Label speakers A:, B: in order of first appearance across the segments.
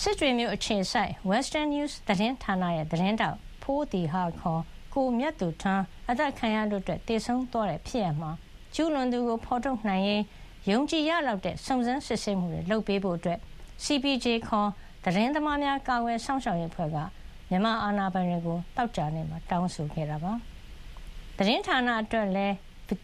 A: စစ်တွေမျိုးအခြေစိုက် Western News သတင်းဌာနရဲ့ သတင်းတောက် ဖိုးတီဟာခေါ် ကိုမြတ်သူထွန်း အသက်ခံရလို့အတွက်တေဆုံးသွားတဲ့ ဖြစ်ရမှာ ကျူးလွန်သူကို ဖော်ထုတ်နိုင်ရင်ယုံကြည်ရလောက်တဲ့ စုံစမ်းစစ်ဆေးမှုတွေ လုပ်ပေးဖို့အတွက် CPJ ခေါ် သတင်းသမားများ ကာကွယ်စောင့်ရှောက်ရေးဖွဲ့က မြန်မာအာဏာပိုင်တွေကိုတောက်ကြနေမှာ တောင်းဆိုခဲ့တာပါ သတင်းဌာနအတွက်လည်း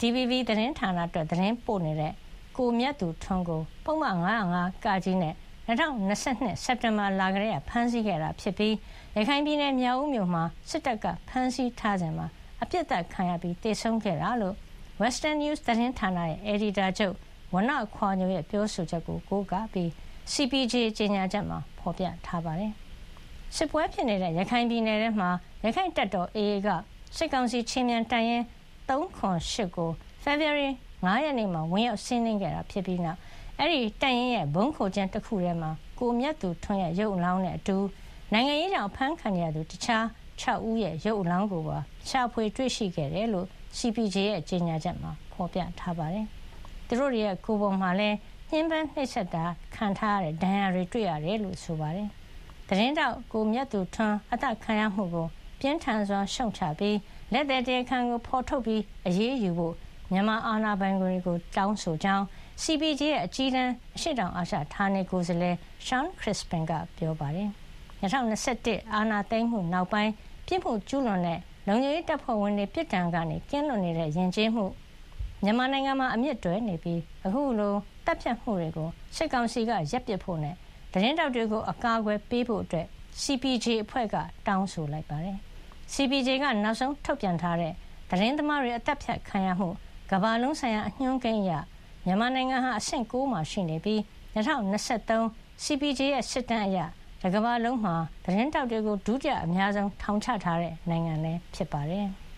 A: DVB သတင်းဌာနအတွက် သတင်းပို့နေတဲ့ ကိုမြတ်သူထွန်းကို ပုံမှန်905ကာကြီးနဲ့ 2022စက်တင်ဘာလကလေးက ဖမ်းဆီးခဲ့တာ ဖြစ်ပြီး ရခိုင်ပြည်နယ် မြောက်ဦးမြို့မှာ စစ်တပ်က ဖမ်းဆီးထားစဉ်မှာအပြစ်ဒဏ်ခံရပြီးတေဆုံးခဲ့တာလို့ Western News သတင်းဌာနရဲ့ အယ်ဒီတာချုပ်ဝနခွာညိုရဲ့ ပြောဆိုချက်ကို ကိုးကားပြီး CPJ ကြေညာချက်မှာ ဖော်ပြထားပါတယ်။စစ်ပွဲဖြစ်နေတဲ့ ရခိုင်ပြည်နယ်ထဲမှာ ရခိုင်တပ်တော် AA က စစ်ကောင်စီချင်းမြန်တန်ရင်308ကို February 9ရက်နေ့မှာ ဝင်ရောက်စီးနင်းခဲ့တာ ဖြစ်ပြီးနောက် အဲ့ဒီတန်ရင်ရဲ့ဘုံခိုကျင်းတစ်ခုထဲမှာ ကိုမြတ်သူထွန်းရဲ့ရုပ်အလောင်းနဲ့အတူ နိုင်ငံရေးကြောင့်ဖမ်းခံရသူတခြား6ဦးရဲ့ရုပ်အလောင်းကိုပါရှာဖွေတွေ့ရှိခဲ့တယ်လို့ CPJ ရဲ့ကြေညာချက်မှာဖော်ပြထားပါတယ်။သူတို့ရဲ့ကိုယ်ပုံမှာလည်းညှဉ်းပန်းနှိပ်စက်တာခံထားရတဲ့ဒဏ်ရာတွေတွေ့ရတယ်လို့ဆိုပါတယ်။သတင်းတောက်ကိုမြတ်သူထွန်းအသက်ခံရမှုကိုပြင်းထန်စွာရှုံချပြီးလက်သည်တရားခံကိုဖော်ထုတ်ပြီးအရေးယူဖို့ မြန်မာအာဏာပိုင်တွေကို တောင်းဆိုကြောင်း CPJ ရဲ့ အကြီးတန်းအရှိတောင်အာရှ ဌာနေကိုယ်စားလှယ် Sean Crispin က ပြောပါတယ်။2021အာဏာသိမ်းမှုနောက်ပိုင်း ပြစ်မှုကျူးလွန်တဲ့ လုံခြုံရေးတပ်ဖွဲ့ဝင်တွေ ပြစ်ဒဏ်ကနေ ကင်းလွတ်နေတဲ့ ယဉ်ကျေးမှု မြန်မာနိုင်ငံမှာ အမြင့်တွဲနေပြီး အခုလိုတပ်ဖြတ်မှုတွေကို စစ်ကောင်စီက ရပ်ပစ်ဖို့နဲ့ သတင်းတောက်တွေကို အကာအကွယ်ပေးဖို့အတွက် CPJ အဖွဲ့က တောင်းဆိုလိုက်ပါတယ်။ CPJ က နောက်ဆုံးထုတ်ပြန်ထားတဲ့ သတင်းသမားတွေ အသက်ဖြတ်ခံရမှု ကမ္ဘာလုံးဆိုင်ရာအညွှန်းကိန်းအရမြန်မာနိုင်ငံဟာအဆင့်9မှာရှိနေပြီး2023 CPJ ရဲ့စစ်တမ်းအရတကမ္ဘာလုံးမှာသတင်းတောက်တွေကိုဒုတိယအများဆုံးထောင်ချထားတဲ့နိုင်ငံလည်းဖြစ်ပါတယ်။